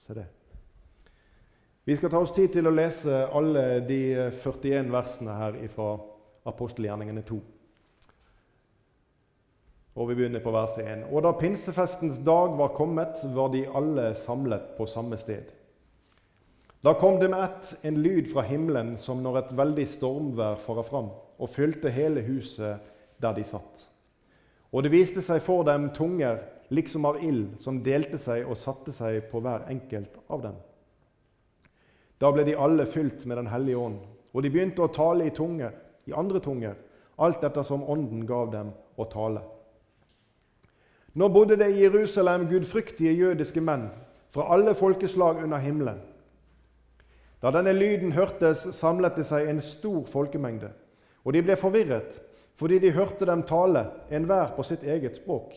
Se det. Vi skal ta oss tid til å lese alle de 41 versene her fra apostelgjerningene 2. Og vi begynner på vers 1. Og da pinsefestens dag var kommet, var de alle samlet på samme sted. Da kom det med ett en lyd fra himmelen som når et veldig stormvær farer fram, og fylte hele huset der de satt. Og det viste seg for dem tunger liksom av ild, som delte seg og satte seg på hver enkelt av dem. Da ble de alle fylt med Den hellige ånd, og de begynte å tale i tunge, i andre tunger, alt ettersom Ånden gav dem å tale. Nå bodde det i Jerusalem gudfryktige jødiske menn fra alle folkeslag under himmelen. Da denne lyden hørtes, samlet det seg en stor folkemengde, og de ble forvirret fordi de hørte dem tale, enhver på sitt eget språk.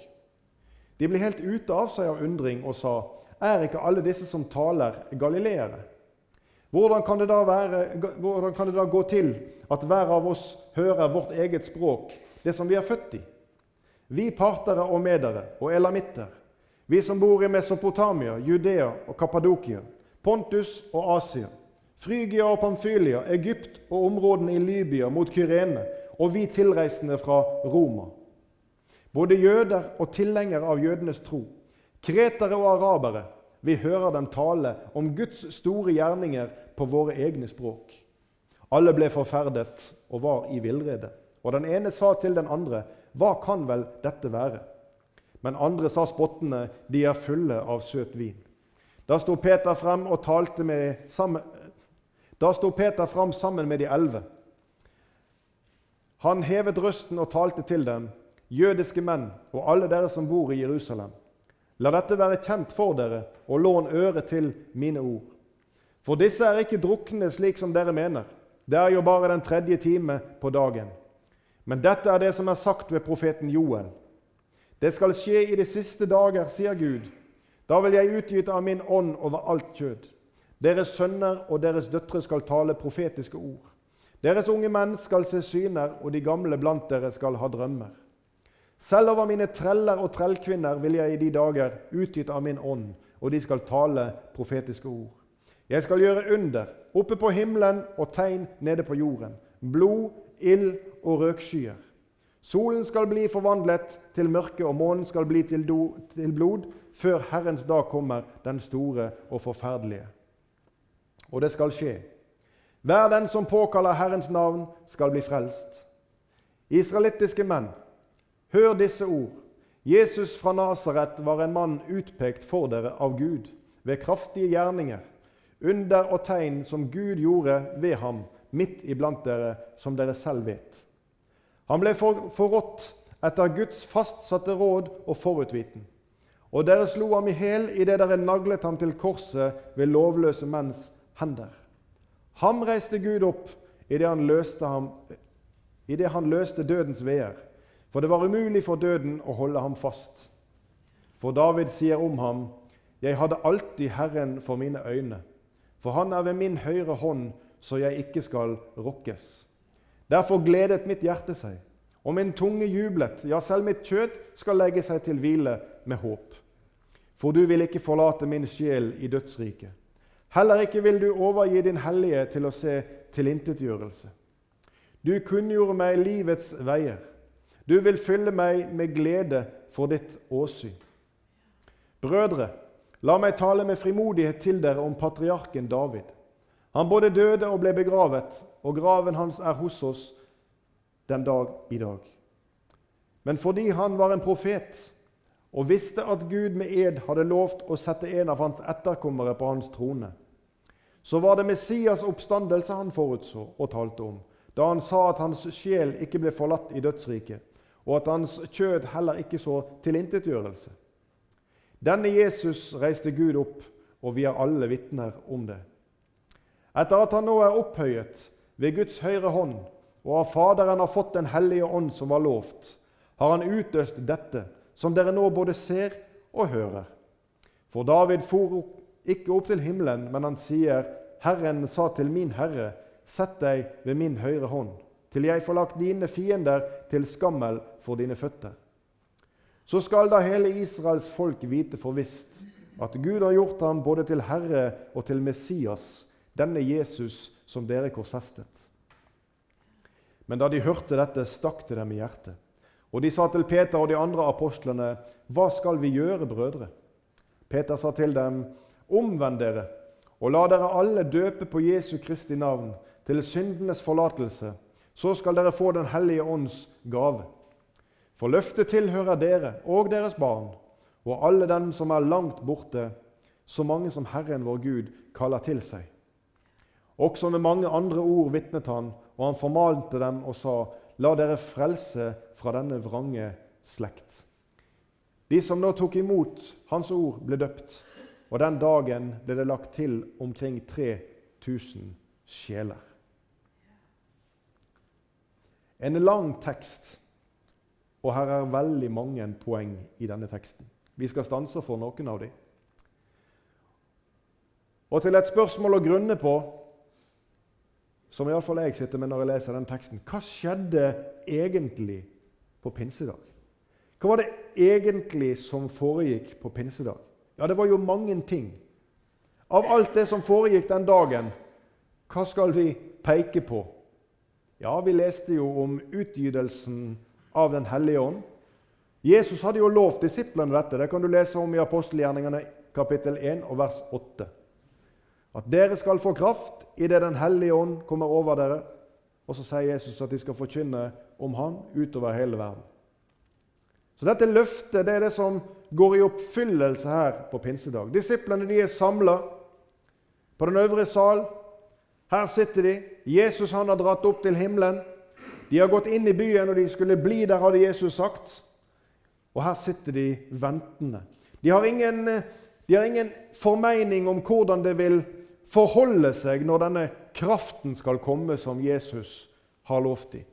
De ble helt ute av seg av undring og sa, Er ikke alle disse som taler, galileere? Hvordan kan, være, hvordan kan det da gå til at hver av oss hører vårt eget språk, det som vi er født i? Vi partere og medere og elamitter, vi som bor i Mesopotamia, Judea og Kappadokia, Pontus og Asia, Frygia og Pamfylia, Egypt og områdene i Libya mot Kyrene, og vi tilreisende fra Roma. Både jøder og tilhengere av jødenes tro, kretere og arabere, vi hører dem tale om Guds store gjerninger på våre egne språk. Alle ble forferdet og var i villrede. Og den ene sa til den andre, 'Hva kan vel dette være?' Men andre sa spottende, 'De er fulle av søt vin'. Da sto Peter frem og talte med sammen, da sto Peter fram sammen med de elleve. Han hevet røsten og talte til dem, jødiske menn og alle dere som bor i Jerusalem. La dette være kjent for dere, og lån øre til mine ord. For disse er ikke drukne slik som dere mener. Det er jo bare den tredje time på dagen. Men dette er det som er sagt ved profeten Joel. Det skal skje i de siste dager, sier Gud. Da vil jeg utgyte av min ånd over alt kjød. Deres sønner og deres døtre skal tale profetiske ord. Deres unge menn skal se syner, og de gamle blant dere skal ha drømmer. Selv over mine treller og trellkvinner vil jeg i de dager utgyte av min ånd, og de skal tale profetiske ord. Jeg skal gjøre under oppe på himmelen og tegn nede på jorden. Blod, ild og røkskyer. Solen skal bli forvandlet til mørke, og månen skal bli til, do, til blod, før Herrens dag kommer, den store og forferdelige. Og det skal skje. Hver den som påkaller Herrens navn, skal bli frelst. Israelittiske menn, hør disse ord. Jesus fra Nasaret var en mann utpekt for dere av Gud ved kraftige gjerninger under og tegn som Gud gjorde ved ham midt iblant dere, som dere selv vet. Han ble forrådt etter Guds fastsatte råd og forutviten. Og dere slo ham i hæl idet dere naglet ham til korset ved lovløse menns hender. Ham reiste Gud opp idet han, i det han løste dødens veer. For det var umulig for døden å holde ham fast. For David sier om ham, 'Jeg hadde alltid Herren for mine øyne.' For han er ved min høyre hånd, så jeg ikke skal rokkes. Derfor gledet mitt hjerte seg, og min tunge jublet. Ja, selv mitt kjøtt skal legge seg til hvile med håp. For du vil ikke forlate min sjel i dødsriket. Heller ikke vil du overgi din hellige til å se tilintetgjørelse. Du kunngjorde meg livets veier. Du vil fylle meg med glede for ditt åsyn. Brødre, La meg tale med frimodighet til dere om patriarken David. Han både døde og ble begravet, og graven hans er hos oss den dag i dag. Men fordi han var en profet og visste at Gud med ed hadde lovt å sette en av hans etterkommere på hans trone, så var det Messias oppstandelse han forutså og talte om, da han sa at hans sjel ikke ble forlatt i dødsriket, og at hans kjød heller ikke så tilintetgjørelse. Denne Jesus reiste Gud opp, og vi er alle vitner om det. Etter at han nå er opphøyet ved Guds høyre hånd, og av Faderen har fått Den hellige ånd som var lovt, har han utøst dette, som dere nå både ser og hører. For David for ikke opp til himmelen, men han sier, Herren sa til min Herre, sett deg ved min høyre hånd, til jeg får lagt dine fiender til skammel for dine føtter. Så skal da hele Israels folk vite for visst at Gud har gjort ham både til Herre og til Messias, denne Jesus som dere korsfestet. Men da de hørte dette, stakk det dem i hjertet. Og de sa til Peter og de andre apostlene, 'Hva skal vi gjøre, brødre?' Peter sa til dem, 'Omvend dere, og la dere alle døpe på Jesu Kristi navn, til syndenes forlatelse. Så skal dere få Den hellige ånds gave.' For løftet tilhører dere og deres barn og alle dem som er langt borte, så mange som Herren vår Gud kaller til seg. Også med mange andre ord vitnet han, og han formalte dem og sa:" La dere frelse fra denne vrange slekt. De som nå tok imot hans ord, ble døpt, og den dagen ble det lagt til omkring 3000 sjeler. En lang tekst, og her er veldig mange poeng i denne teksten. Vi skal stanse for noen av dem. Og til et spørsmål å grunne på, som iallfall jeg sitter med når jeg leser den teksten Hva skjedde egentlig på pinsedag? Hva var det egentlig som foregikk på pinsedag? Ja, det var jo mange ting. Av alt det som foregikk den dagen, hva skal vi peke på? Ja, vi leste jo om utgytelsen av Den hellige ånd. Jesus hadde jo lovt disiplene dette. Det kan du lese om i apostelgjerningene kapittel 1 og vers 8. At dere skal få kraft idet Den hellige ånd kommer over dere. Og så sier Jesus at de skal forkynne om Han utover hele verden. Så dette løftet det er det som går i oppfyllelse her på pinsedag. Disiplene de er samla på den øvre sal. Her sitter de. Jesus han har dratt opp til himmelen. De har gått inn i byen, og de skulle bli der, hadde Jesus sagt. Og her sitter de ventende. De har ingen, de har ingen formening om hvordan det vil forholde seg når denne kraften skal komme som Jesus har lovt dem.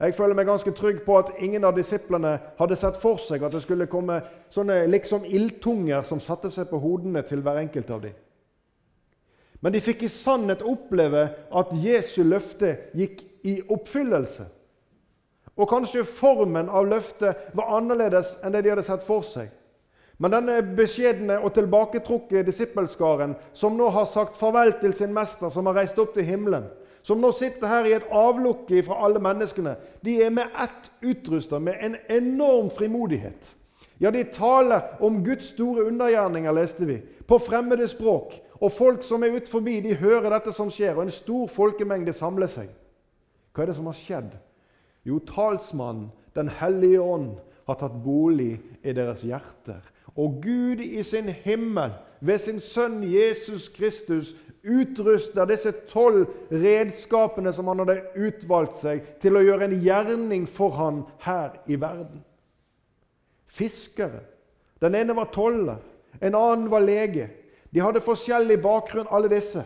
Jeg føler meg ganske trygg på at ingen av disiplene hadde sett for seg at det skulle komme sånne liksom ildtunger som satte seg på hodene til hver enkelt av dem. Men de fikk i sannhet oppleve at Jesu løfte gikk i oppfyllelse. Og kanskje formen av løftet var annerledes enn det de hadde sett for seg. Men denne beskjedne og tilbaketrukne disippelskaren, som nå har sagt farvel til sin mester, som har reist opp til himmelen, som nå sitter her i et avlukke fra alle menneskene, de er med ett utrusta med en enorm frimodighet. Ja, de taler om Guds store undergjerninger, leste vi, på fremmede språk. Og folk som er ut forbi, de hører dette som skjer, og en stor folkemengde samler seg. Hva er det som har skjedd? Jo, talsmannen, Den hellige ånd, har tatt bolig i deres hjerter. Og Gud i sin himmel, ved sin sønn Jesus Kristus, utruster disse tolv redskapene som han hadde utvalgt seg til å gjøre en gjerning for han her i verden. Fiskere. Den ene var toller, en annen var lege. De hadde forskjellig bakgrunn, alle disse.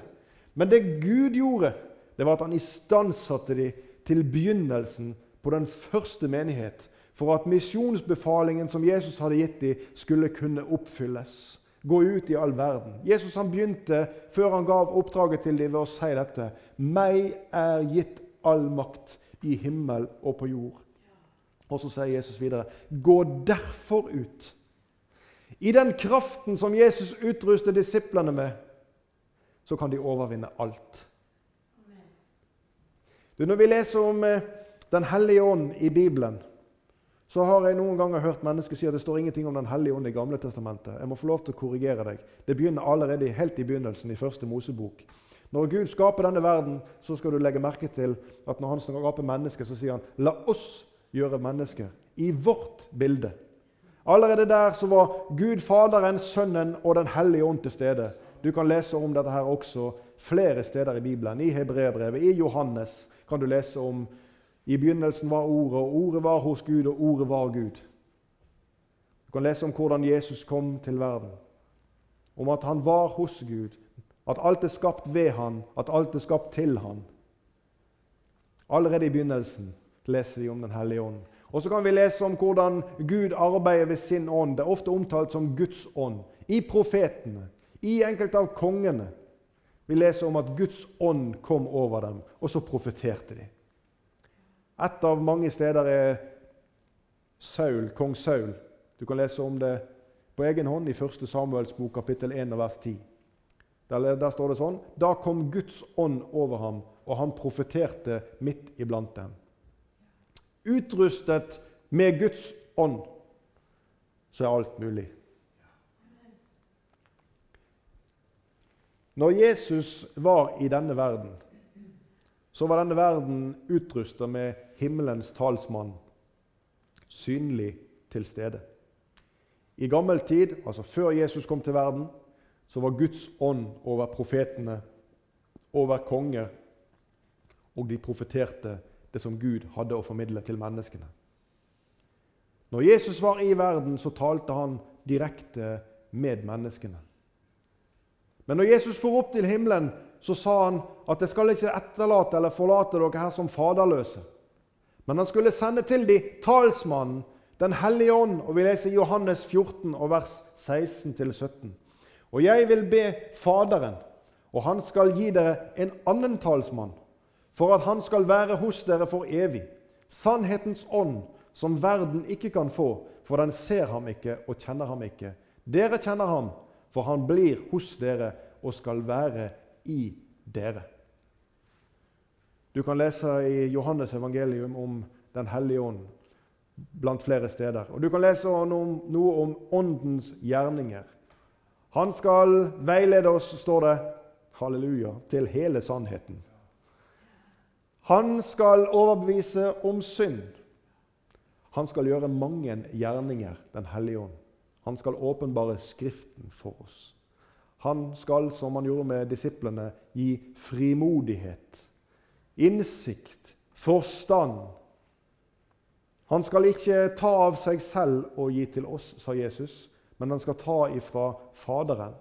Men det Gud gjorde, det var at han istandsatte dem til begynnelsen på den første menighet for at misjonsbefalingen som Jesus hadde gitt dem, skulle kunne oppfylles. Gå ut i all verden. Jesus han begynte før han gav oppdraget til dem ved å si dette. Meg er gitt all makt i himmel og på jord. Og så sier Jesus videre.: Gå derfor ut. I den kraften som Jesus utruster disiplene med, så kan de overvinne alt. Du, når vi leser om eh, den hellige ånd i Bibelen, så har jeg noen ganger hørt mennesker si at det står ingenting om Den hellige ånd i Gamle testamentet. Jeg må få lov til å korrigere deg. Det begynner allerede helt i begynnelsen, i første Mosebok. Når Gud skaper denne verden, så skal du legge merke til at når han skaper mennesker, så sier han 'La oss gjøre mennesker i vårt bilde'. Allerede der så var Gud Faderen, Sønnen og Den hellige ånd til stede. Du kan lese om dette her også flere steder i Bibelen. I Hebreabrevet, i Johannes kan du lese om i begynnelsen var Ordet, og Ordet var hos Gud, og Ordet var Gud. Du kan lese om hvordan Jesus kom til verden, om at han var hos Gud, at alt er skapt ved han, at alt er skapt til han. Allerede i begynnelsen leser vi om Den hellige ånd. Og så kan vi lese om hvordan Gud arbeider ved sin ånd. Det er ofte omtalt som Guds ånd. I profetene, i enkelte av kongene. Vi leser om at Guds ånd kom over dem, og så profeterte de. Et av mange steder er Saul, kong Saul. Du kan lese om det på egen hånd i 1. Samuels bok, kapittel 1, vers 10. Der, der står det sånn Da kom Guds ånd over ham, og han profeterte midt iblant dem. Utrustet med Guds ånd så er alt mulig. Når Jesus var i denne verden, så var denne verden utrustet med himmelens talsmann, synlig til stede. I gammel tid, altså før Jesus kom til verden, så var Guds ånd over profetene, over konger, og de profeterte det som Gud hadde å formidle til menneskene. Når Jesus var i verden, så talte han direkte med menneskene. Men når Jesus for opp til himmelen, så sa han at jeg skal ikke etterlate eller forlate dere her som faderløse. Men han skulle sende til dem talsmannen, Den hellige ånd. Og vi leser Johannes 14, vers 16-17. Og jeg vil be Faderen, og han skal gi dere en annen talsmann, for at han skal være hos dere for evig. Sannhetens ånd, som verden ikke kan få, for den ser ham ikke og kjenner ham ikke. Dere kjenner ham, for han blir hos dere og skal være i dere. Du kan lese i Johannes evangelium om Den hellige ånd blant flere steder. Og Du kan lese noe om Åndens gjerninger. Han skal veilede oss, står det, halleluja, til hele sannheten. Han skal overbevise om synd. Han skal gjøre mange gjerninger, Den hellige ånd. Han skal åpenbare Skriften for oss. Han skal, som han gjorde med disiplene, gi frimodighet, innsikt, forstand. Han skal ikke ta av seg selv og gi til oss, sa Jesus, men han skal ta ifra Faderen,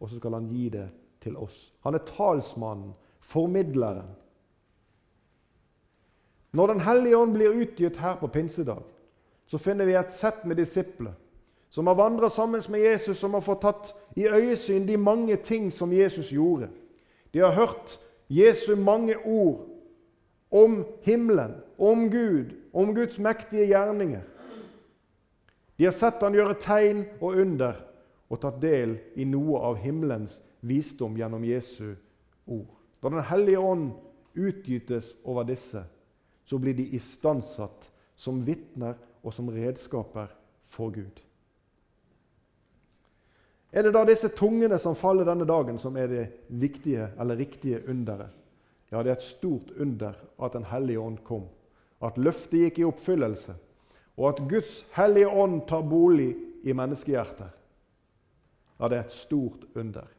og så skal han gi det til oss. Han er talsmannen, formidleren. Når Den hellige ånd blir utgitt her på pinsedag, så finner vi et sett med disipler som har vandra sammen med Jesus, som har fått tatt i øyesyn de mange ting som Jesus gjorde. De har hørt Jesu mange ord om himmelen, om Gud, om Guds mektige gjerninger. De har sett han gjøre tegn og under og tatt del i noe av himmelens visdom gjennom Jesu ord. Da Den hellige ånd utgytes over disse, så blir de istandsatt som vitner og som redskaper for Gud. Er det da disse tungene som faller denne dagen, som er det viktige eller riktige underet? Ja, det er et stort under at Den hellige ånd kom, at løftet gikk i oppfyllelse, og at Guds hellige ånd tar bolig i menneskehjerter. Ja, det er et stort under.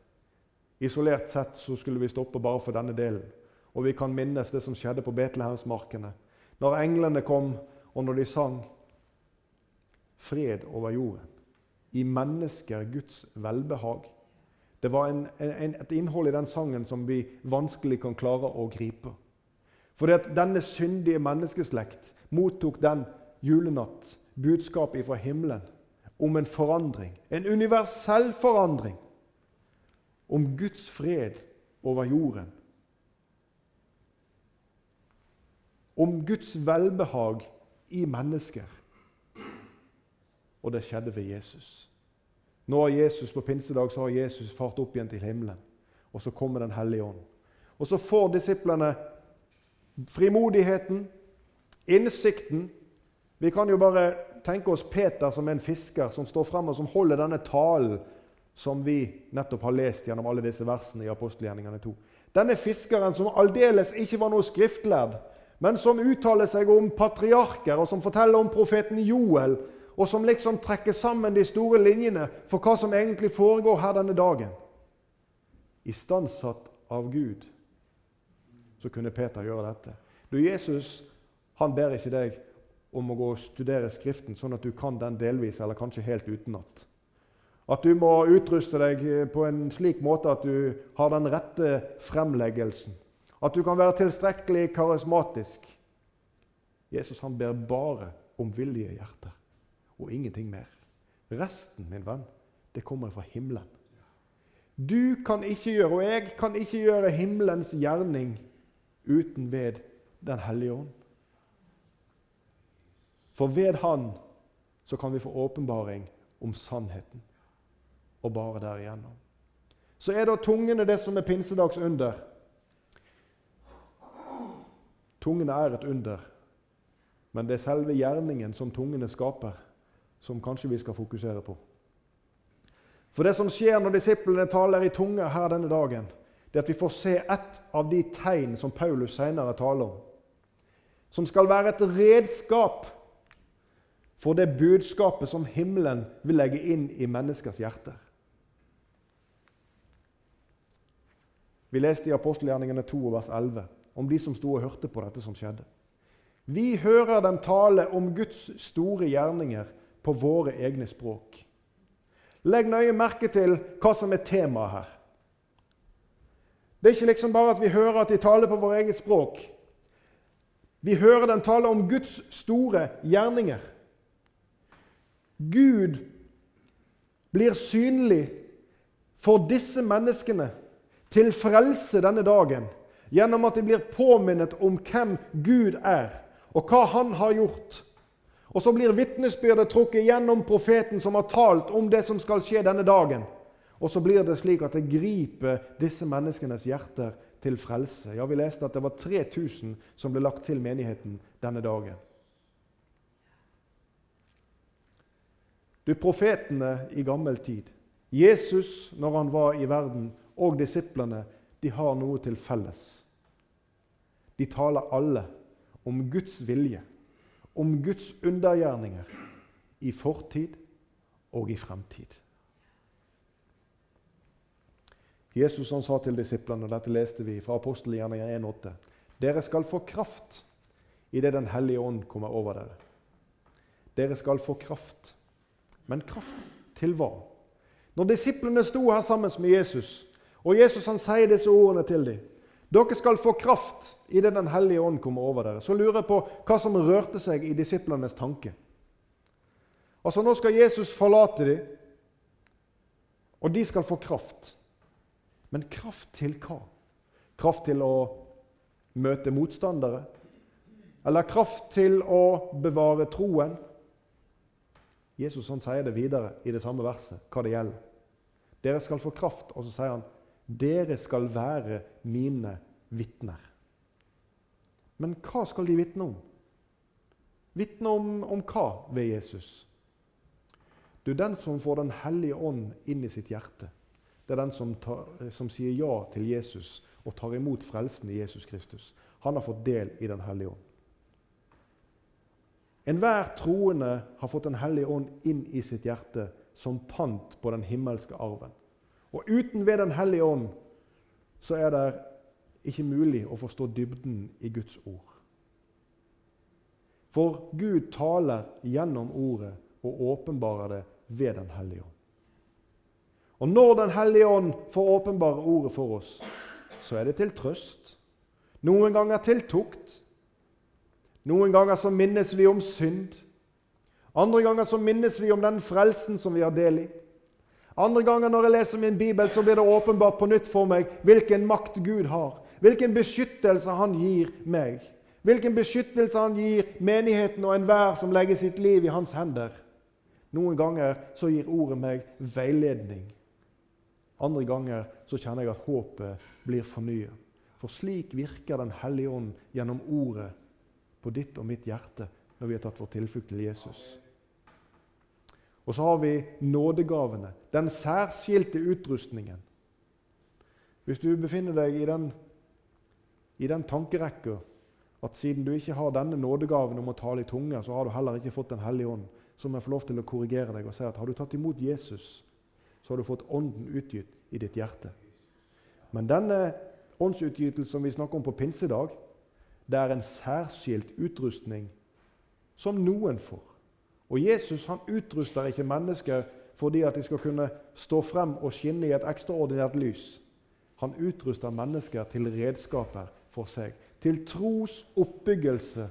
Isolert sett så skulle vi stoppe bare for denne delen. Og vi kan minnes det som skjedde på Betlehemsmarkene, når englene kom, og når de sang 'Fred over jorden' i mennesker Guds velbehag. Det var en, en, et innhold i den sangen som vi vanskelig kan klare å gripe. Fordi at denne syndige menneskeslekt mottok den julenatt budskapet fra himmelen om en forandring, en universell forandring. Om Guds fred over jorden. Om Guds velbehag i mennesker. Og det skjedde ved Jesus. Nå har Jesus På pinsedag så har Jesus fart opp igjen til himmelen. Og så kommer Den hellige ånd. Og så får disiplene frimodigheten, innsikten. Vi kan jo bare tenke oss Peter som en fisker som står frem og som holder denne talen som vi nettopp har lest gjennom alle disse versene i apostelgjerningene 2. Denne fiskeren som aldeles ikke var noe skriftlærd, men som uttaler seg om patriarker, og som forteller om profeten Joel, og som liksom trekker sammen de store linjene for hva som egentlig foregår her denne dagen. Istandsatt av Gud så kunne Peter gjøre dette. Du, Jesus han ber ikke deg om å gå og studere Skriften sånn at du kan den delvis eller kanskje helt utenat. At du må utruste deg på en slik måte at du har den rette fremleggelsen. At du kan være tilstrekkelig karismatisk. Jesus han ber bare om villige hjerter og ingenting mer. Resten, min venn, det kommer fra himmelen. Du kan ikke gjøre, og jeg kan ikke gjøre himmelens gjerning uten ved Den hellige ånd. For ved Han så kan vi få åpenbaring om sannheten. Og bare derigjennom. Så er da tungene det som er pinsedags under. Tungene er et under, men det er selve gjerningen som tungene skaper, som kanskje vi skal fokusere på. For det som skjer når disiplene taler i tunge her denne dagen, det er at vi får se ett av de tegn som Paulus senere taler om. Som skal være et redskap for det budskapet som himmelen vil legge inn i menneskers hjerter. Vi leste i apostelgjerningene 2, vers 11 om de som sto og hørte på dette som skjedde. Vi hører dem tale om Guds store gjerninger på våre egne språk. Legg nøye merke til hva som er temaet her. Det er ikke liksom bare at vi hører at de taler på vårt eget språk. Vi hører dem tale om Guds store gjerninger. Gud blir synlig for disse menneskene til frelse denne dagen gjennom at de blir påminnet om hvem Gud er, og hva Han har gjort. Og så blir vitnesbyrdet trukket gjennom profeten som har talt om det som skal skje denne dagen. Og så blir det slik at det griper disse menneskenes hjerter til frelse. Ja, Vi leste at det var 3000 som ble lagt til menigheten denne dagen. Du, Profetene i gammel tid, Jesus når han var i verden, og disiplene, de har noe til felles. De taler alle om Guds vilje, om Guds undergjerninger i fortid og i fremtid. Jesus han sa til disiplene, og dette leste vi fra apostelgjerningen 1,8.: Dere skal få kraft idet Den hellige ånd kommer over dere. Dere skal få kraft. Men kraft til hva? Når disiplene sto her sammen med Jesus, og Jesus han sier disse ordene til dem dere skal få kraft idet Den hellige ånd kommer over dere. Så lurer jeg på hva som rørte seg i disiplenes tanke. Altså Nå skal Jesus forlate dem, og de skal få kraft. Men kraft til hva? Kraft til å møte motstandere? Eller kraft til å bevare troen? Jesus han sier det videre i det samme verset, hva det gjelder. Dere skal få kraft, og så sier han dere skal være mine vitner. Men hva skal de vitne om? Vitne om, om hva ved Jesus? Du, den som får Den hellige ånd inn i sitt hjerte, det er den som, tar, som, sier ja til Jesus og tar imot frelsen i Jesus Kristus. Han har fått del i Den hellige ånd. Enhver troende har fått Den hellige ånd inn i sitt hjerte som pant på den himmelske arven. Og uten ved Den hellige ånd så er det ikke mulig å forstå dybden i Guds ord. For Gud taler gjennom ordet og åpenbarer det ved Den hellige ånd. Og når Den hellige ånd får åpenbare ordet for oss, så er det til trøst. Noen ganger til tukt. Noen ganger så minnes vi om synd. Andre ganger så minnes vi om den frelsen som vi har del i. Andre ganger når jeg leser min bibel, så blir det åpenbart på nytt for meg hvilken makt Gud har. Hvilken beskyttelse han gir meg. Hvilken beskyttelse han gir menigheten og enhver som legger sitt liv i hans hender. Noen ganger så gir ordet meg veiledning. Andre ganger så kjenner jeg at håpet blir fornyet. For slik virker Den hellige ånd gjennom ordet på ditt og mitt hjerte når vi har tatt vår tilflukt til Jesus. Og så har vi nådegavene, den særskilte utrustningen. Hvis du befinner deg i den, i den tankerekka at siden du ikke har denne nådegaven om å tale i tunge, så har du heller ikke fått Den hellige ånd, så må jeg få lov til å korrigere deg og si at har du tatt imot Jesus, så har du fått Ånden utgitt i ditt hjerte. Men denne åndsutgytelsen vi snakker om på pinsedag, det er en særskilt utrustning som noen får. Og Jesus han utruster ikke mennesker fordi at de skal kunne stå frem og skinne i et ekstraordinært lys. Han utruster mennesker til redskaper for seg. Til tros oppbyggelse,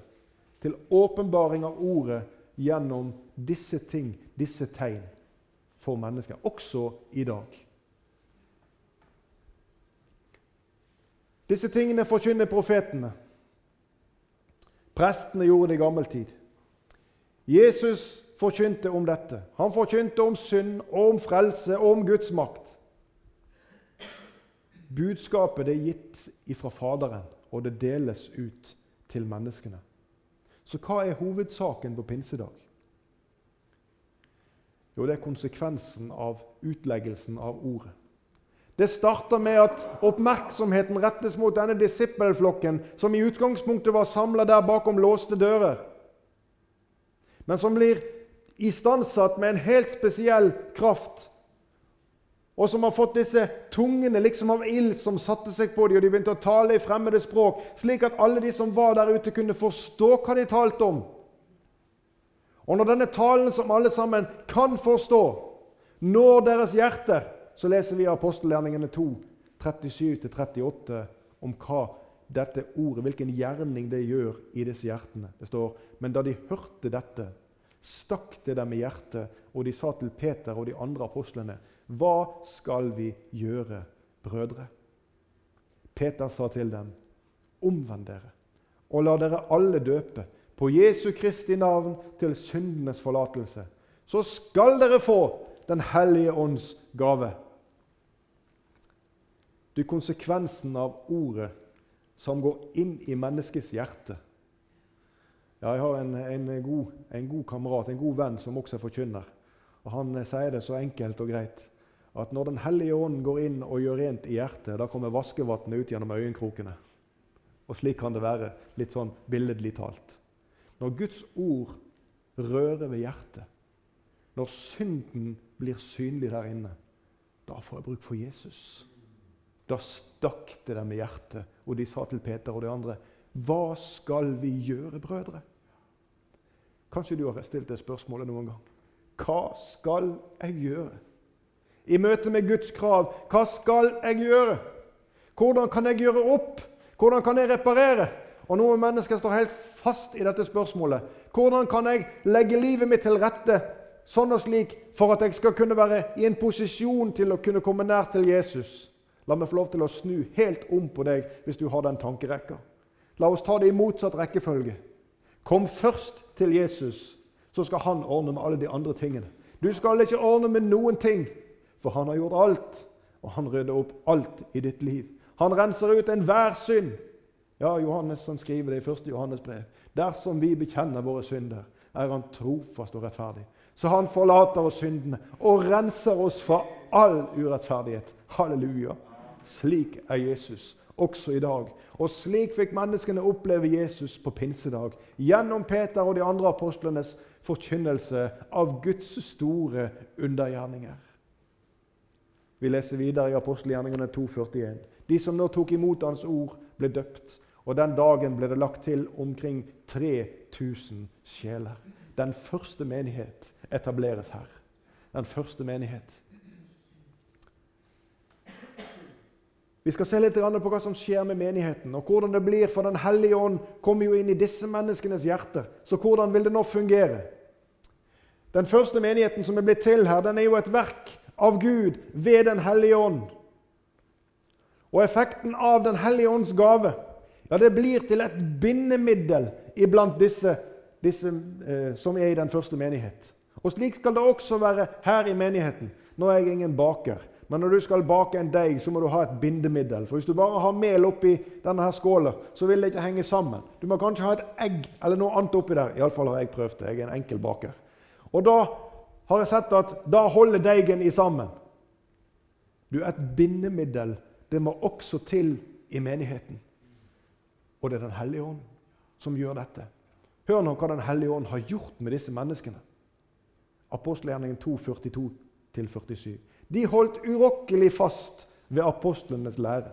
til åpenbaring av ordet gjennom disse ting, disse tegn for mennesker, også i dag. Disse tingene forkynner profetene. Prestene gjorde det i gammel tid. Jesus forkynte om dette. Han forkynte om synd, og om frelse og om Guds makt. Budskapet det er gitt ifra Faderen, og det deles ut til menneskene. Så hva er hovedsaken på pinsedag? Jo, det er konsekvensen av utleggelsen av ordet. Det starter med at oppmerksomheten rettes mot denne disippelflokken, som i utgangspunktet var samla der bakom låste dører, men som blir istandsatt med en helt spesiell kraft, og som har fått disse tungene liksom av ild som satte seg på dem, og de begynte å tale i fremmede språk, slik at alle de som var der ute, kunne forstå hva de talte om. Og når denne talen, som alle sammen kan forstå, når deres hjerter, så leser vi apostelgjerningene 2, 37-38 om hva dette ordet, hvilken gjerning det gjør i disse hjertene. Det står Men da de hørte dette, stakk det dem i hjertet, og de sa til Peter og de andre apostlene, Hva skal vi gjøre, brødre? Peter sa til dem, Omvend dere, og la dere alle døpe på Jesu Kristi navn til syndenes forlatelse. Så skal dere få Den hellige ånds gave. Er konsekvensen av ordet som går inn i menneskets hjerte. Ja, jeg har en, en, god, en, god, kamerat, en god venn, som også er forkynner. Og Han sier det så enkelt og greit at når Den hellige ånd går inn og gjør rent i hjertet, da kommer vaskevannet ut gjennom øyenkrokene. Og slik kan det være, litt sånn billedlig talt. Når Guds ord rører ved hjertet, når synden blir synlig der inne, da får jeg bruk for Jesus. Da stakk det dem i hjertet, og de sa til Peter og de andre, 'Hva skal vi gjøre, brødre?' Kanskje du har stilt det spørsmålet noen gang. Hva skal jeg gjøre? I møte med Guds krav, hva skal jeg gjøre? Hvordan kan jeg gjøre opp? Hvordan kan jeg reparere? Og Noen mennesker står helt fast i dette spørsmålet. Hvordan kan jeg legge livet mitt til rette sånn og slik for at jeg skal kunne være i en posisjon til å kunne komme nær til Jesus? La meg få lov til å snu helt om på deg hvis du har den tankerekka. La oss ta det i motsatt rekkefølge. Kom først til Jesus, så skal han ordne med alle de andre tingene. Du skal ikke ordne med noen ting, for han har gjort alt. Og han rydder opp alt i ditt liv. Han renser ut enhver synd. Ja, Johannes han skriver det i 1. Johannes brev. Dersom vi bekjenner våre synder, er han trofast og rettferdig. Så han forlater oss syndene og renser oss fra all urettferdighet. Halleluja. Slik er Jesus også i dag. Og slik fikk menneskene oppleve Jesus på pinsedag gjennom Peter og de andre apostlenes forkynnelse av Guds store undergjerninger. Vi leser videre i apostelgjerningene 2,41. De som nå tok imot Hans ord, ble døpt. Og den dagen ble det lagt til omkring 3000 sjeler. Den første menighet etableres her. Den første menighet. Vi skal se litt på hva som skjer med menigheten, og hvordan det blir. For Den hellige ånd kommer jo inn i disse menneskenes hjerter. Så hvordan vil det nå fungere? Den første menigheten som er blitt til her, den er jo et verk av Gud ved Den hellige ånd. Og effekten av Den hellige ånds gave ja, det blir til et bindemiddel iblant disse, disse eh, som er i den første menighet. Og Slik skal det også være her i menigheten. Nå er jeg ingen baker. Men når du skal bake en deig, så må du ha et bindemiddel. For Hvis du bare har mel oppi denne her skåla, så vil det ikke henge sammen. Du må kanskje ha et egg eller noe annet oppi der. Iallfall har jeg prøvd det. Jeg er en enkel baker. Og da har jeg sett at da holder deigen i sammen. Du, Et bindemiddel det må også til i menigheten. Og det er Den hellige ånd som gjør dette. Hør nå hva Den hellige ånd har gjort med disse menneskene. Apostelgjerningen 2, 42-47. De holdt urokkelig fast ved apostlenes lære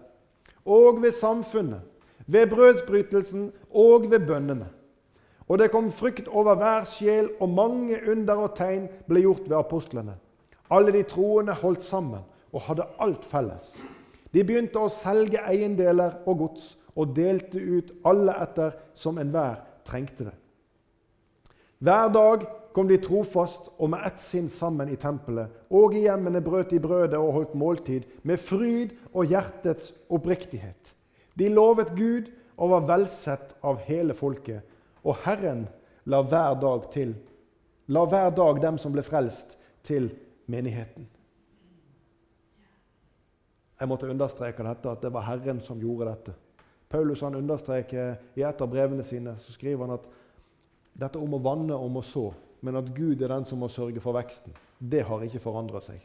og ved samfunnet, ved brødsbrytelsen og ved bønnene. Og det kom frykt over hver sjel, og mange under og tegn ble gjort ved apostlene. Alle de troende holdt sammen og hadde alt felles. De begynte å selge eiendeler og gods og delte ut alle etter som enhver trengte det. Hver dag kom de trofast og med ett sinn sammen i tempelet, og i hjemmene brøt de brødet og holdt måltid med fryd og hjertets oppriktighet. De lovet Gud og var velsett av hele folket, og Herren la hver dag til La hver dag dem som ble frelst, til menigheten. Jeg måtte understreke dette, at det var Herren som gjorde dette. Paulus han understreker i et av brevene sine så skriver han at dette om å vanne om å så, men at Gud er den som må sørge for veksten, det har ikke forandra seg.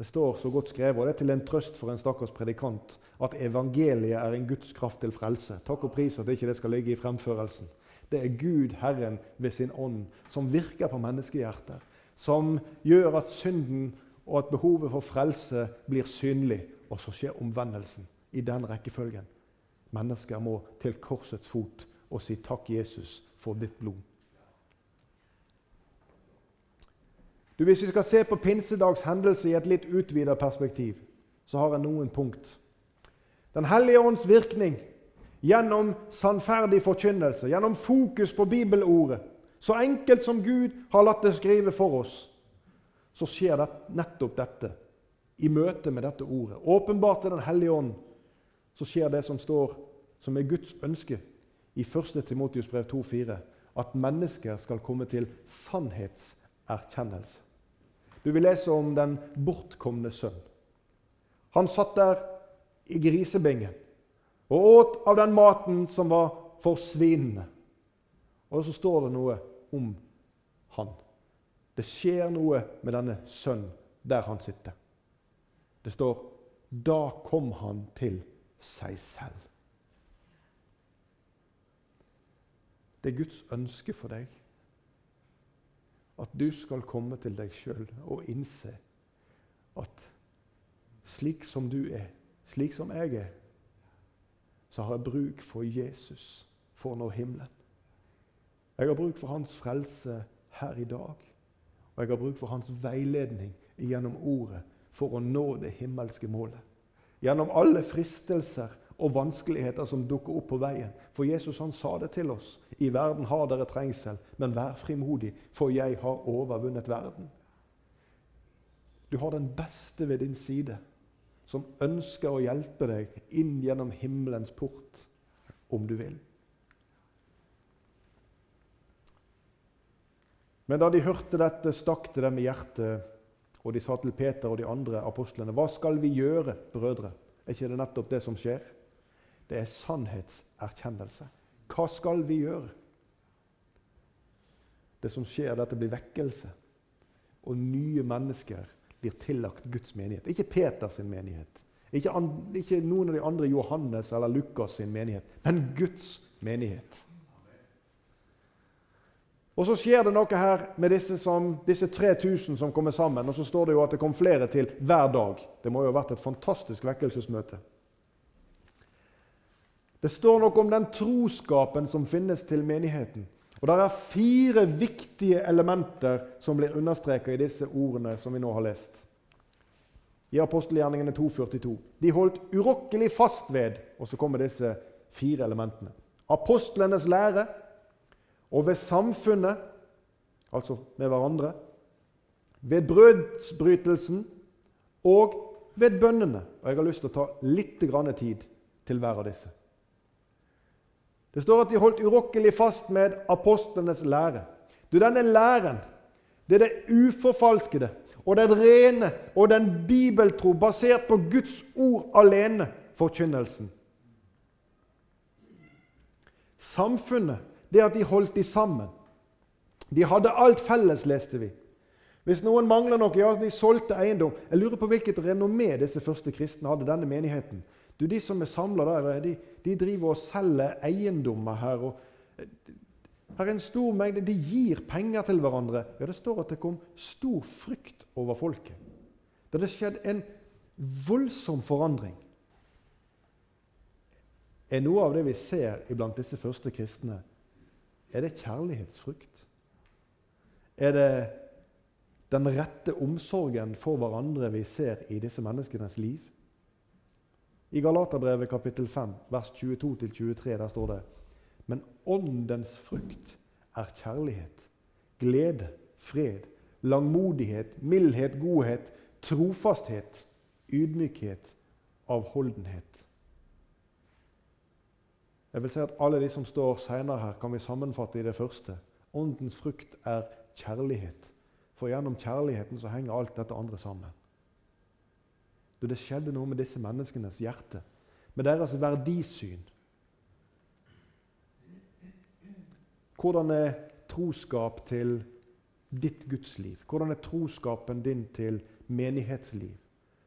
Det står så godt skrevet, og det er til en trøst for en stakkars predikant, at evangeliet er en Guds kraft til frelse. Takk og pris at det ikke skal ligge i fremførelsen. Det er Gud, Herren, ved sin ånd, som virker på menneskehjerter. Som gjør at synden og at behovet for frelse blir synlig, og så skjer omvendelsen i den rekkefølgen. Mennesker må til korsets fot og si 'Takk, Jesus, for ditt blod'. Du, Hvis vi skal se på pinsedags hendelse i et litt utvidet perspektiv, så har jeg noen punkt. Den hellige ånds virkning gjennom sannferdig forkynnelse, gjennom fokus på bibelordet, så enkelt som Gud har latt det skrive for oss, så skjer det, nettopp dette i møte med dette ordet. Åpenbart til Den hellige ånd så skjer det som står som er Guds ønske i 1. Timotius brev 2,4, at mennesker skal komme til sannhetserkjennelse. Du vil lese om den bortkomne sønn. Han satt der i grisebingen og åt av den maten som var forsvinnende. Og så står det noe om han. Det skjer noe med denne sønnen der han sitter. Det står da kom han til seg selv. Det er Guds ønske for deg at du skal komme til deg sjøl og innse at slik som du er, slik som jeg er, så har jeg bruk for Jesus for å nå himmelen. Jeg har bruk for hans frelse her i dag. Og jeg har bruk for hans veiledning gjennom ordet for å nå det himmelske målet. Gjennom alle fristelser og vanskeligheter som dukker opp på veien. For Jesus han sa det til oss. I verden har dere trengsel, men vær frimodig, for jeg har overvunnet verden. Du har den beste ved din side, som ønsker å hjelpe deg inn gjennom himmelens port, om du vil. Men da de hørte dette, stakk det dem i hjertet, og de sa til Peter og de andre apostlene.: Hva skal vi gjøre, brødre? Er ikke det nettopp det som skjer? Det er sannhetserkjennelse. Hva skal vi gjøre? Det som skjer, er at det blir vekkelse. Og nye mennesker blir tillagt Guds menighet. Ikke Peters menighet. Ikke, ikke, noen av de andre Johannes eller Lukas sin menighet, men Guds menighet. Og Så skjer det noe her med disse, som, disse 3000 som kommer sammen. Og så står det jo at det kom flere til hver dag. Det må jo ha vært et fantastisk vekkelsesmøte. Det står noe om den troskapen som finnes til menigheten. Og Det er fire viktige elementer som blir understreket i disse ordene som vi nå har lest. I apostelgjerningene 2,42. De holdt urokkelig fast ved Og så kommer disse fire elementene. Apostlenes lære og ved samfunnet, altså med hverandre. Ved brødsbrytelsen og ved bønnene. Og Jeg har lyst til å ta litt tid til hver av disse. Det står at de holdt urokkelig fast med apostlenes lære. Du, Denne læren det er det uforfalskede og den rene og den bibeltro, basert på Guds ord alene, forkynnelsen. Samfunnet, det at de holdt de sammen. De hadde alt felles, leste vi. Hvis noen mangler noe, ja, de solgte eiendom. Jeg lurer på hvilket renommé disse første kristne hadde, denne menigheten. Du, De som er samla der, de, de, driver og selger eiendommer her. og eh, her er en stor mengde. De gir penger til hverandre. Ja, Det står at det kom stor frykt over folket. Det hadde skjedd en voldsom forandring. Er noe av det vi ser iblant disse første kristne, er det kjærlighetsfrykt? Er det den rette omsorgen for hverandre vi ser i disse menneskenes liv? I Galaterbrevet kapittel 5, vers 22-23, der står det Men åndens frukt er kjærlighet, glede, fred, langmodighet, mildhet, godhet, trofasthet, ydmykhet, avholdenhet. Jeg vil si at Alle de som står senere her, kan vi sammenfatte i det første. Åndens frukt er kjærlighet. For gjennom kjærligheten så henger alt dette andre sammen. Da det skjedde noe med disse menneskenes hjerte, med deres verdisyn. Hvordan er troskap til ditt gudsliv? Hvordan er troskapen din til menighetsliv?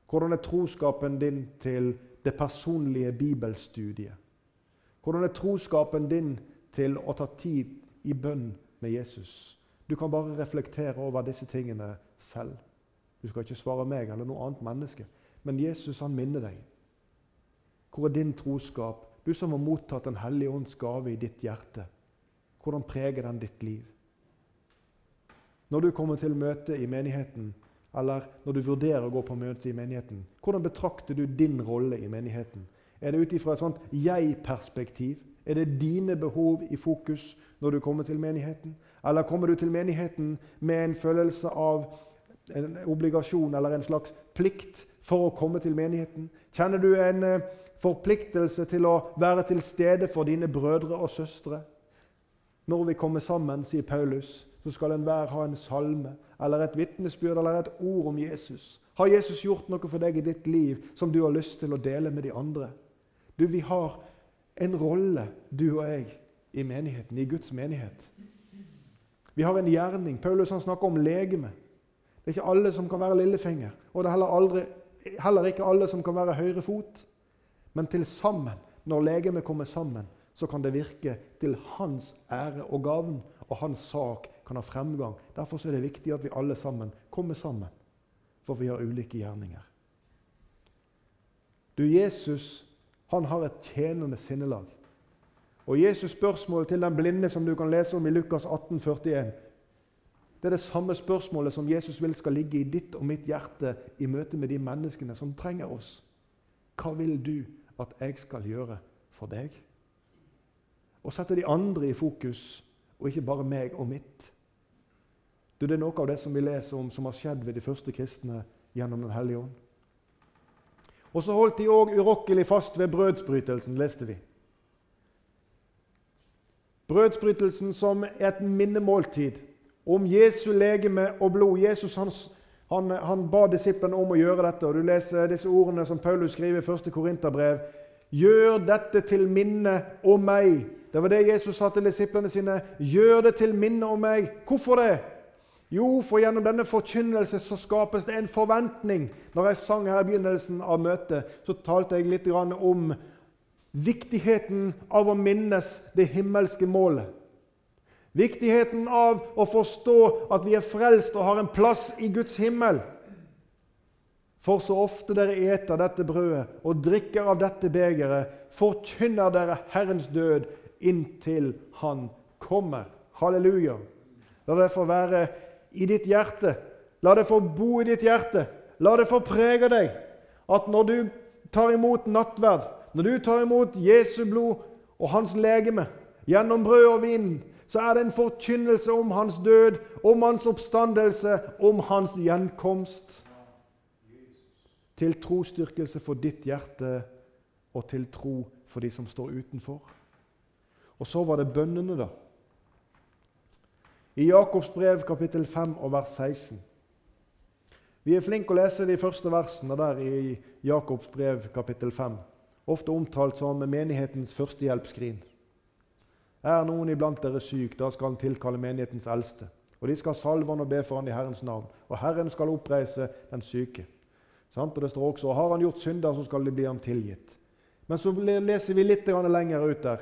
Hvordan er troskapen din til det personlige bibelstudiet? Hvordan er troskapen din til å ta tid i bønn med Jesus? Du kan bare reflektere over disse tingene selv. Du skal ikke svare meg eller noe annet menneske. Men Jesus han minner deg. Hvor er din troskap? Du som har mottatt Den hellige ånds gave i ditt hjerte. Hvordan preger den ditt liv? Når du kommer til møte i menigheten, eller når du vurderer å gå på møte i menigheten, hvordan betrakter du din rolle i menigheten? Er det ut ifra et sånt jeg-perspektiv? Er det dine behov i fokus når du kommer til menigheten? Eller kommer du til menigheten med en følelse av en obligasjon eller en slags plikt for å komme til menigheten? Kjenner du en eh, forpliktelse til å være til stede for dine brødre og søstre? Når vi kommer sammen, sier Paulus, så skal enhver ha en salme eller et vitnesbyrd eller et ord om Jesus. Har Jesus gjort noe for deg i ditt liv som du har lyst til å dele med de andre? Du, Vi har en rolle, du og jeg, i menigheten, i Guds menighet. Vi har en gjerning. Paulus han snakker om legeme. Det er ikke alle som kan være lillefinger. Og det er heller, aldri, heller ikke alle som kan være høyre fot. Men til sammen, når legemet kommer sammen, så kan det virke til hans ære og gavn, og hans sak kan ha fremgang. Derfor er det viktig at vi alle sammen kommer sammen, for vi har ulike gjerninger. Du, Jesus han har et tjenende sinnelag. Og Jesus' spørsmål til den blinde som du kan lese om i Lukas 18, 41, det er det samme spørsmålet som Jesus vil skal ligge i ditt og mitt hjerte i møte med de menneskene som trenger oss. Hva vil du at jeg skal gjøre for deg? Å sette de andre i fokus, og ikke bare meg og mitt. Du, det er noe av det som vi leser om som har skjedd ved de første kristne gjennom Den hellige ånd. Og så holdt de òg urokkelig fast ved brødsbrytelsen, leste vi. Brødsbrytelsen som et minnemåltid om Jesu legeme og blod. Jesus han, han, han ba disiplene om å gjøre dette. og Du leser disse ordene som Paulus skriver i 1. Korinterbrev. Gjør dette til minne om meg. Det var det Jesus sa til disiplene sine. Gjør det til minne om meg. Hvorfor det? Jo, for gjennom denne forkynnelse så skapes det en forventning. Når jeg sang her i begynnelsen av møtet, så talte jeg litt om viktigheten av å minnes det himmelske målet. Viktigheten av å forstå at vi er frelst og har en plass i Guds himmel. For så ofte dere eter dette brødet og drikker av dette begeret, forkynner dere Herrens død inntil Han kommer. Halleluja. La det få være i ditt hjerte. La det få bo i ditt hjerte. La det få prege deg at når du tar imot nattverd, når du tar imot Jesu blod og hans legeme gjennom brød og vin, så er det en forkynnelse om hans død, om hans oppstandelse, om hans gjenkomst. Til trosstyrkelse for ditt hjerte og til tro for de som står utenfor. Og så var det bønnene, da. I Jakobs brev kapittel 5 og vers 16. Vi er flinke å lese de første versene der i Jakobs brev kapittel 5. Ofte omtalt som menighetens førstehjelpsskrin. Er noen iblant dere syk, da skal han tilkalle menighetens eldste. Og de skal salve han og be for han i Herrens navn. Og Herren skal oppreise den syke. Og det står også og har han gjort synder, så skal det bli ham tilgitt. Men så leser vi litt lenger ut der.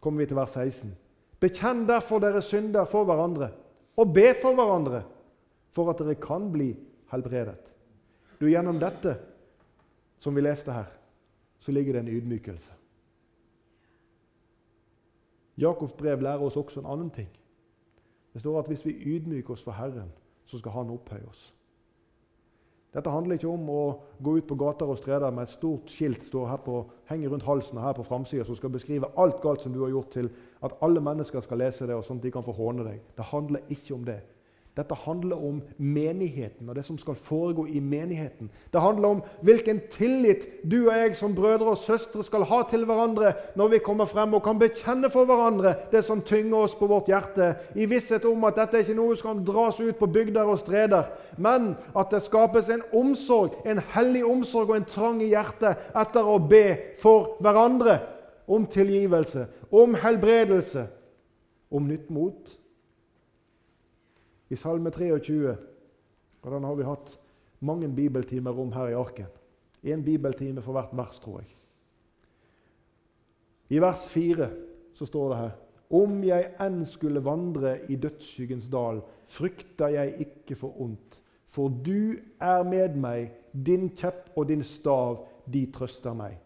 kommer vi til vers 16. Bekjenn derfor deres synder for hverandre, og be for hverandre, for at dere kan bli helbredet. Du, Gjennom dette, som vi leste her, så ligger det en ydmykelse. Jakobs brev lærer oss også en annen ting. Det står at hvis vi ydmyker oss for Herren, så skal Han opphøye oss. Dette handler ikke om å gå ut på gater og streder med et stort skilt står her på, henger rundt halsen og her på framsida som skal beskrive alt galt som du har gjort, til at alle mennesker skal lese det, og sånn at de kan få håne deg. Det handler ikke om det. Dette handler om menigheten og det som skal foregå i menigheten. Det handler om hvilken tillit du og jeg som brødre og søstre skal ha til hverandre når vi kommer frem og kan bekjenne for hverandre det som tynger oss på vårt hjerte, i visshet om at dette er ikke noe som kan dras ut på bygder og streder, men at det skapes en omsorg, en hellig omsorg og en trang i hjertet etter å be for hverandre om tilgivelse, om helbredelse, om nytt mot i Salme 23 og den har vi hatt mange bibeltimer om her i arken. Én bibeltime for hvert vers, tror jeg. I vers 4 så står det her Om jeg enn skulle vandre i dødsskyggens dal, frykter jeg ikke for ondt. For du er med meg, din kjepp og din stav, de trøster meg.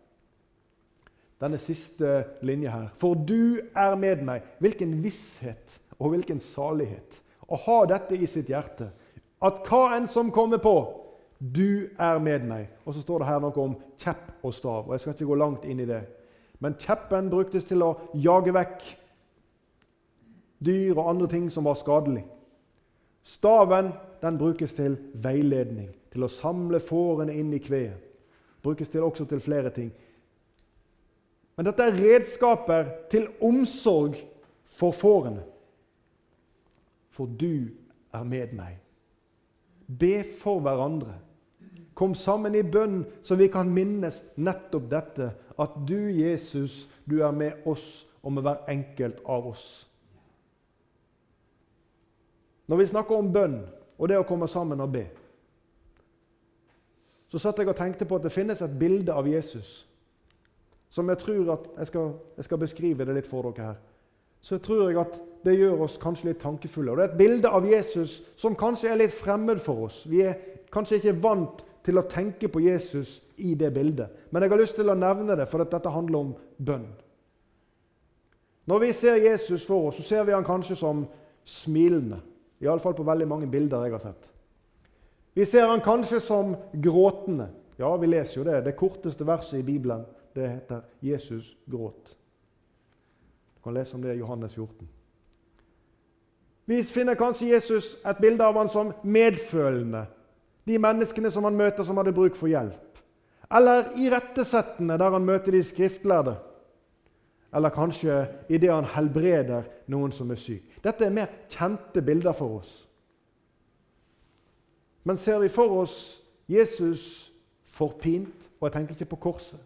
Denne siste linja her. For du er med meg. Hvilken visshet og hvilken salighet å ha dette i sitt hjerte. At hva enn som kommer på, du er med meg. Og så står det her noe om kjepp og stav. og Jeg skal ikke gå langt inn i det. Men kjeppen bruktes til å jage vekk dyr og andre ting som var skadelig. Staven den brukes til veiledning, til å samle fårene inn i kveet. Brukes til også til flere ting. Men dette er redskaper til omsorg for fårene for du er med meg. Be for hverandre. Kom sammen i bønn, så vi kan minnes nettopp dette, at du, Jesus, du er med oss og med hver enkelt av oss. Når vi snakker om bønn og det å komme sammen og be, så satt jeg og tenkte på at det finnes et bilde av Jesus som jeg tror at Jeg skal, jeg skal beskrive det litt for dere her. Så tror jeg at det gjør oss kanskje litt tankefulle. Og Det er et bilde av Jesus som kanskje er litt fremmed for oss. Vi er kanskje ikke vant til å tenke på Jesus i det bildet. Men jeg har lyst til å nevne det, for dette handler om bønn. Når vi ser Jesus for oss, så ser vi han kanskje som smilende. Iallfall på veldig mange bilder jeg har sett. Vi ser han kanskje som gråtende. Ja, vi leser jo det. Det korteste verset i Bibelen det heter 'Jesus gråt'. Du kan lese om det i Johannes 14. Vi finner kanskje Jesus et bilde av han som medfølende. De menneskene som han møter som hadde bruk for hjelp. Eller irettesettende, der han møter de skriftlærde. Eller kanskje idet han helbreder noen som er syk. Dette er mer kjente bilder for oss. Men ser vi for oss Jesus forpint, og jeg tenker ikke på korset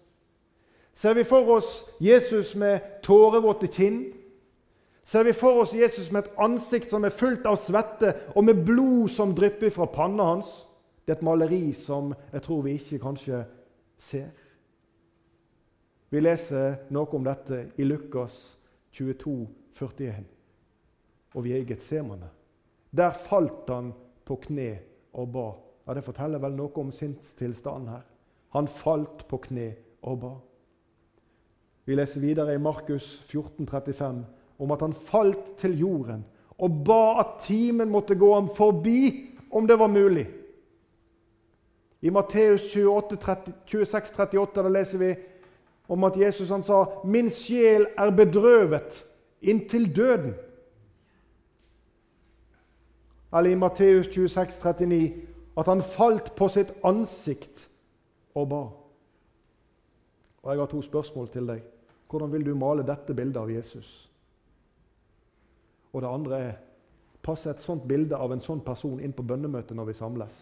Ser vi for oss Jesus med tårevåte kinn ser vi for oss Jesus med et ansikt som er fullt av svette, og med blod som drypper fra panna hans. Det er et maleri som jeg tror vi ikke kanskje ser. Vi leser noe om dette i Lukas 22, 41. Og vi er i Getsemane. Der falt han på kne og ba. Ja, Det forteller vel noe om sinnstilstanden her. Han falt på kne og ba. Vi leser videre i Markus 14, 35 om at han falt til jorden og ba at timen måtte gå ham forbi om det var mulig. I Matteus 26, 38 da leser vi om at Jesus han sa 'Min sjel er bedrøvet inntil døden'. Eller i Matteus 26, 39 at han falt på sitt ansikt og ba. Og Jeg har to spørsmål til deg. Hvordan vil du male dette bildet av Jesus? Og det andre er passer et sånt bilde av en sånn person inn på bønnemøtet når vi samles?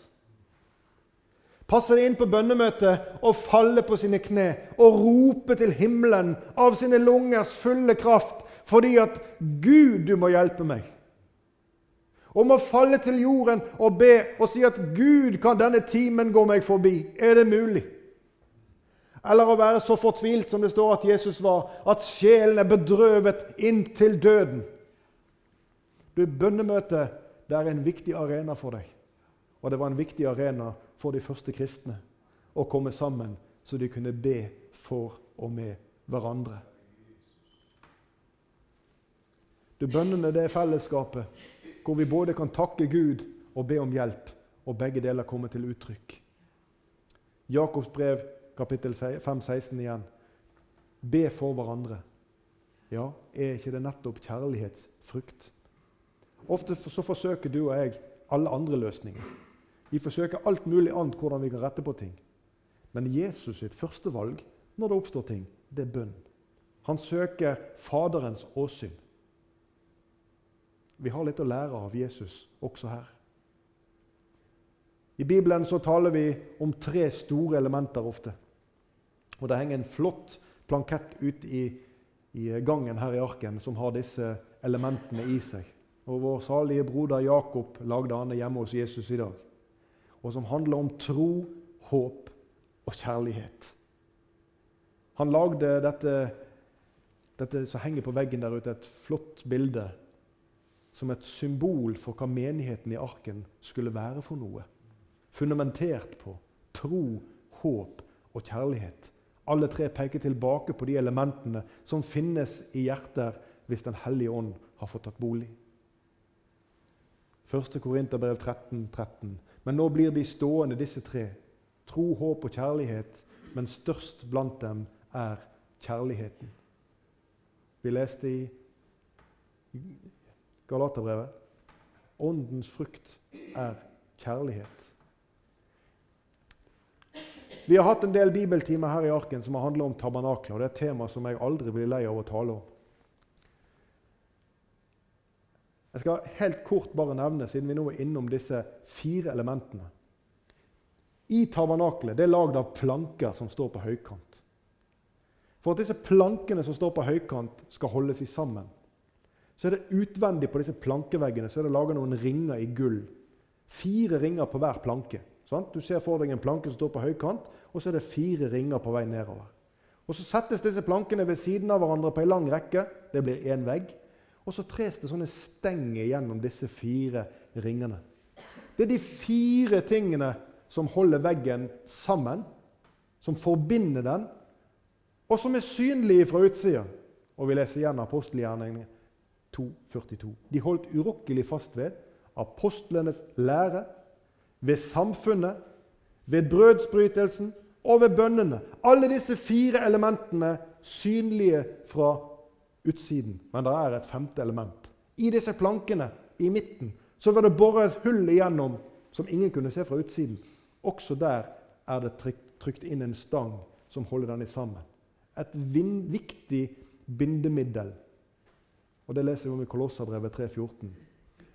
Passer det inn på bønnemøtet å falle på sine kne og rope til himmelen av sine lungers fulle kraft fordi at 'Gud, du må hjelpe meg'? Om å falle til jorden og be og si at 'Gud, kan denne timen gå meg forbi'? Er det mulig? Eller å være så fortvilt som det står at Jesus var, at sjelen er bedrøvet inntil døden. Du, Bønnemøtet det er en viktig arena for deg. Og det var en viktig arena for de første kristne å komme sammen så de kunne be for og med hverandre. Du, Bønnene det er fellesskapet hvor vi både kan takke Gud og be om hjelp, og begge deler kommer til uttrykk. Jakobs brev, kapittel 5, 16 igjen. Be for hverandre. Ja, er ikke det nettopp kjærlighetsfrukt? Ofte så forsøker du og jeg alle andre løsninger. Vi forsøker alt mulig annet hvordan vi kan rette på ting. Men Jesus sitt første valg når det oppstår ting, det er bønn. Han søker Faderens åsyn. Vi har litt å lære av Jesus også her. I Bibelen så taler vi om tre store elementer ofte. Og Det henger en flott plankett ute i, i gangen her i arken som har disse elementene i seg. Og Vår salige broder Jakob lagde han hjemme hos Jesus i dag. Og som handler om tro, håp og kjærlighet. Han lagde dette, dette som henger på veggen der ute, et flott bilde som et symbol for hva menigheten i arken skulle være for noe. Fundamentert på tro, håp og kjærlighet. Alle tre peker tilbake på de elementene som finnes i hjerter hvis Den hellige ånd har fått tatt bolig. 1. Korinterbrev 13, 13. Men nå blir de stående, disse tre. Tro, håp og kjærlighet, men størst blant dem er kjærligheten. Vi leste i Galaterbrevet. Åndens frukt er kjærlighet. Vi har hatt en del bibeltimer her i Arken som har handlet om tabernakler. Det er et tema som jeg aldri blir lei av å tale om. Jeg skal helt kort bare nevne, siden vi nå er innom disse fire elementene. I tabernaklet det er lagd av planker som står på høykant. For at disse plankene som står på høykant, skal holdes i sammen, så er det utvendig på disse plankeveggene så er det laga noen ringer i gull. Fire ringer på hver planke. Sant? Du ser for deg en planke som står på høykant, og så er det fire ringer på vei nedover. Og Så settes disse plankene ved siden av hverandre på en lang rekke. Det blir én vegg. Og så tres det sånne stenger gjennom disse fire ringene. Det er de fire tingene som holder veggen sammen, som forbinder den, og som er synlige fra utsida. Og vi leser igjen apostelgjerningene 2,42. De holdt urokkelig fast ved apostlenes lære, ved samfunnet, ved brødsbrytelsen og ved bønnene. Alle disse fire elementene synlige fra utsiden. Men det er et femte element. I disse plankene i midten så var det boret et hull igjennom som ingen kunne se fra utsiden. Også der er det trykt inn en stang som holder den sammen. Et viktig bindemiddel og Det leser vi om i Kolosserbrevet 3,14.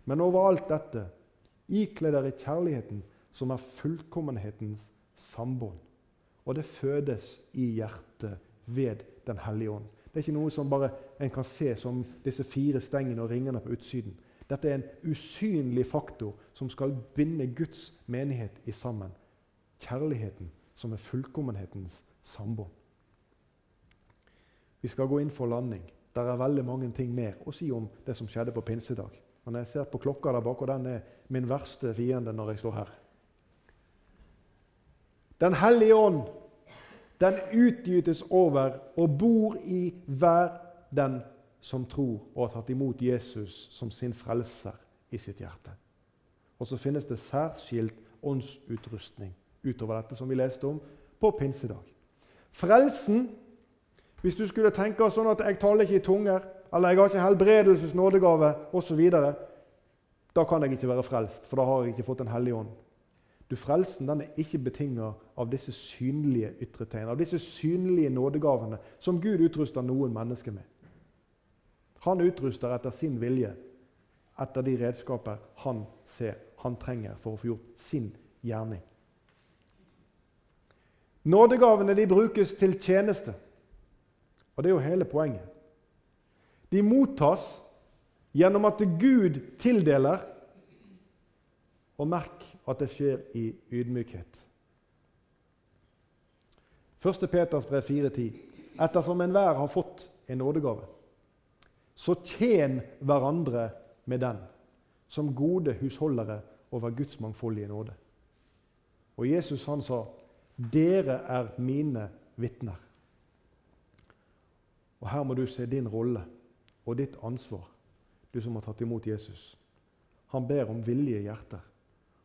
Men overalt dette, ikle dere kjærligheten, som er fullkommenhetens sambånd. Og det fødes i hjertet ved Den hellige ånd. Det er ikke noe som bare en kan se som disse fire stengene og ringene på utsiden. Dette er en usynlig faktor som skal binde Guds menighet i sammen. Kjærligheten, som er fullkommenhetens sambånd. Vi skal gå inn for landing. Der er veldig mange ting mer å si om det som skjedde på pinsedag. Og jeg ser på klokka der bak, og den er min verste fiende når jeg står her Den hellige ånd, den utgytes over og bor i hver den som tror og har tatt imot Jesus som sin frelser i sitt hjerte. Og så finnes det særskilt åndsutrustning utover dette som vi leste om på pinsedag. Frelsen hvis du skulle tenke sånn at 'jeg taler ikke i tunger', eller 'jeg har ikke helbredelses nådegave', osv., da kan jeg ikke være frelst, for da har jeg ikke fått Den hellige ånd. Du, Frelsen den er ikke betinga av disse synlige ytre tegn, av disse synlige nådegavene som Gud utruster noen mennesker med. Han utruster etter sin vilje, etter de redskaper han ser han trenger for å få gjort sin gjerning. Nådegavene de brukes til tjeneste. Og det er jo hele poenget. De mottas gjennom at Gud tildeler, og merk at det skjer i ydmykhet. 1. Peters brev 4,10.: Ettersom enhver har fått en nådegave, så tjen hverandre med den, som gode husholdere over Guds mangfoldige nåde. Og Jesus han sa, 'Dere er mine vitner'. Og Her må du se din rolle og ditt ansvar, du som har tatt imot Jesus. Han ber om villige hjerter.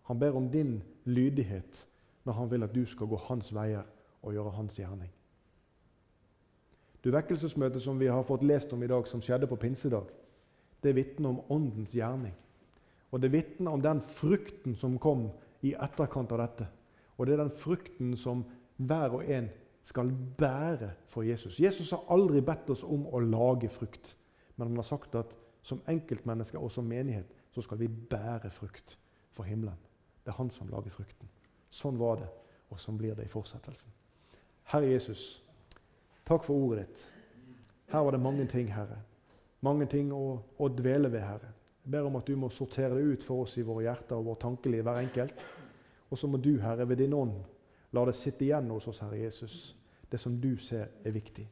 Han ber om din lydighet når han vil at du skal gå hans veier og gjøre hans gjerning. Du Vekkelsesmøtet som vi har fått lest om i dag, som skjedde på pinsedag, det vitner om Åndens gjerning. Og det vitner om den frukten som kom i etterkant av dette. Og det er den frukten som hver og en skal bære for Jesus. Jesus har aldri bedt oss om å lage frukt, men han har sagt at som enkeltmennesker og som menighet så skal vi bære frukt for himmelen. Det er han som lager frukten. Sånn var det, og sånn blir det i fortsettelsen. Herre Jesus, takk for ordet ditt. Her var det mange ting, Herre. Mange ting å, å dvele ved, Herre. Jeg ber om at du må sortere det ut for oss i våre hjerter og vår tankeliv, hver enkelt. Og så må du, Herre, ved din ånd la det sitte igjen hos oss, Herre Jesus, det som du ser er viktig.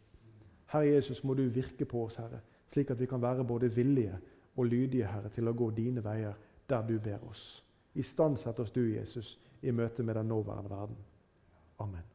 Herre Jesus, må du virke på oss, Herre, slik at vi kan være både villige og lydige, Herre, til å gå dine veier der du ber oss. Istandsett oss du, Jesus, i møte med den nåværende verden. Amen.